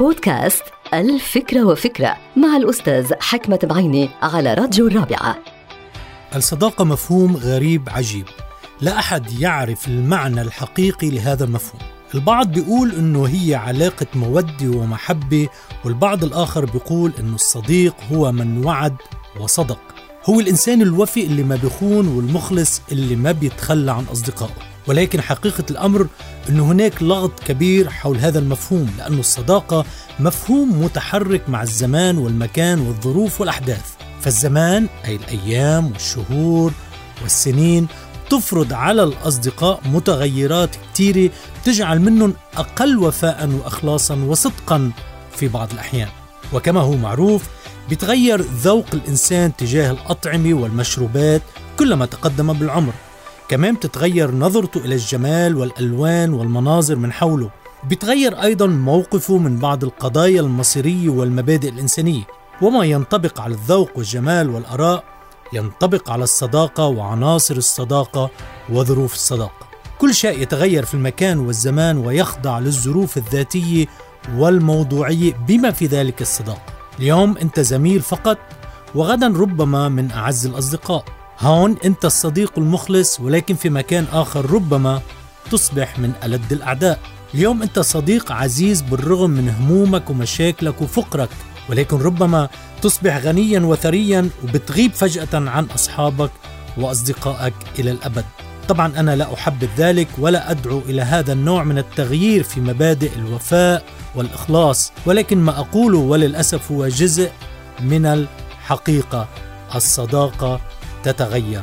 بودكاست الفكرة وفكرة مع الأستاذ حكمة بعيني على راديو الرابعة. الصداقة مفهوم غريب عجيب؟ لا أحد يعرف المعنى الحقيقي لهذا المفهوم. البعض بيقول إنه هي علاقة مودة ومحبة والبعض الآخر بيقول إنه الصديق هو من وعد وصدق. هو الإنسان الوفي اللي ما بيخون والمخلص اللي ما بيتخلى عن أصدقائه. ولكن حقيقة الأمر أن هناك لغط كبير حول هذا المفهوم لأن الصداقة مفهوم متحرك مع الزمان والمكان والظروف والأحداث. فالزمان أي الأيام والشهور والسنين تفرض على الأصدقاء متغيرات كثيرة تجعل منهم أقل وفاء وإخلاصا وصدقا في بعض الأحيان. وكما هو معروف بيتغير ذوق الإنسان تجاه الأطعمة والمشروبات كلما تقدم بالعمر. كمان بتتغير نظرته إلى الجمال والألوان والمناظر من حوله. بيتغير أيضا موقفه من بعض القضايا المصيرية والمبادئ الإنسانية. وما ينطبق على الذوق والجمال والآراء ينطبق على الصداقة وعناصر الصداقة وظروف الصداقة. كل شيء يتغير في المكان والزمان ويخضع للظروف الذاتية والموضوعية بما في ذلك الصداقة. اليوم أنت زميل فقط وغدا ربما من أعز الأصدقاء. هون أنت الصديق المخلص ولكن في مكان آخر ربما تصبح من ألد الأعداء. اليوم أنت صديق عزيز بالرغم من همومك ومشاكلك وفقرك ولكن ربما تصبح غنيا وثريا وبتغيب فجأة عن أصحابك وأصدقائك إلى الأبد. طبعا أنا لا أحبذ ذلك ولا أدعو إلى هذا النوع من التغيير في مبادئ الوفاء والإخلاص ولكن ما أقوله وللأسف هو جزء من الحقيقة الصداقة تتغير.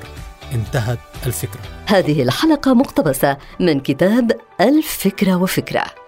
انتهت الفكرة. هذه الحلقة مقتبسة من كتاب الفكرة وفكرة.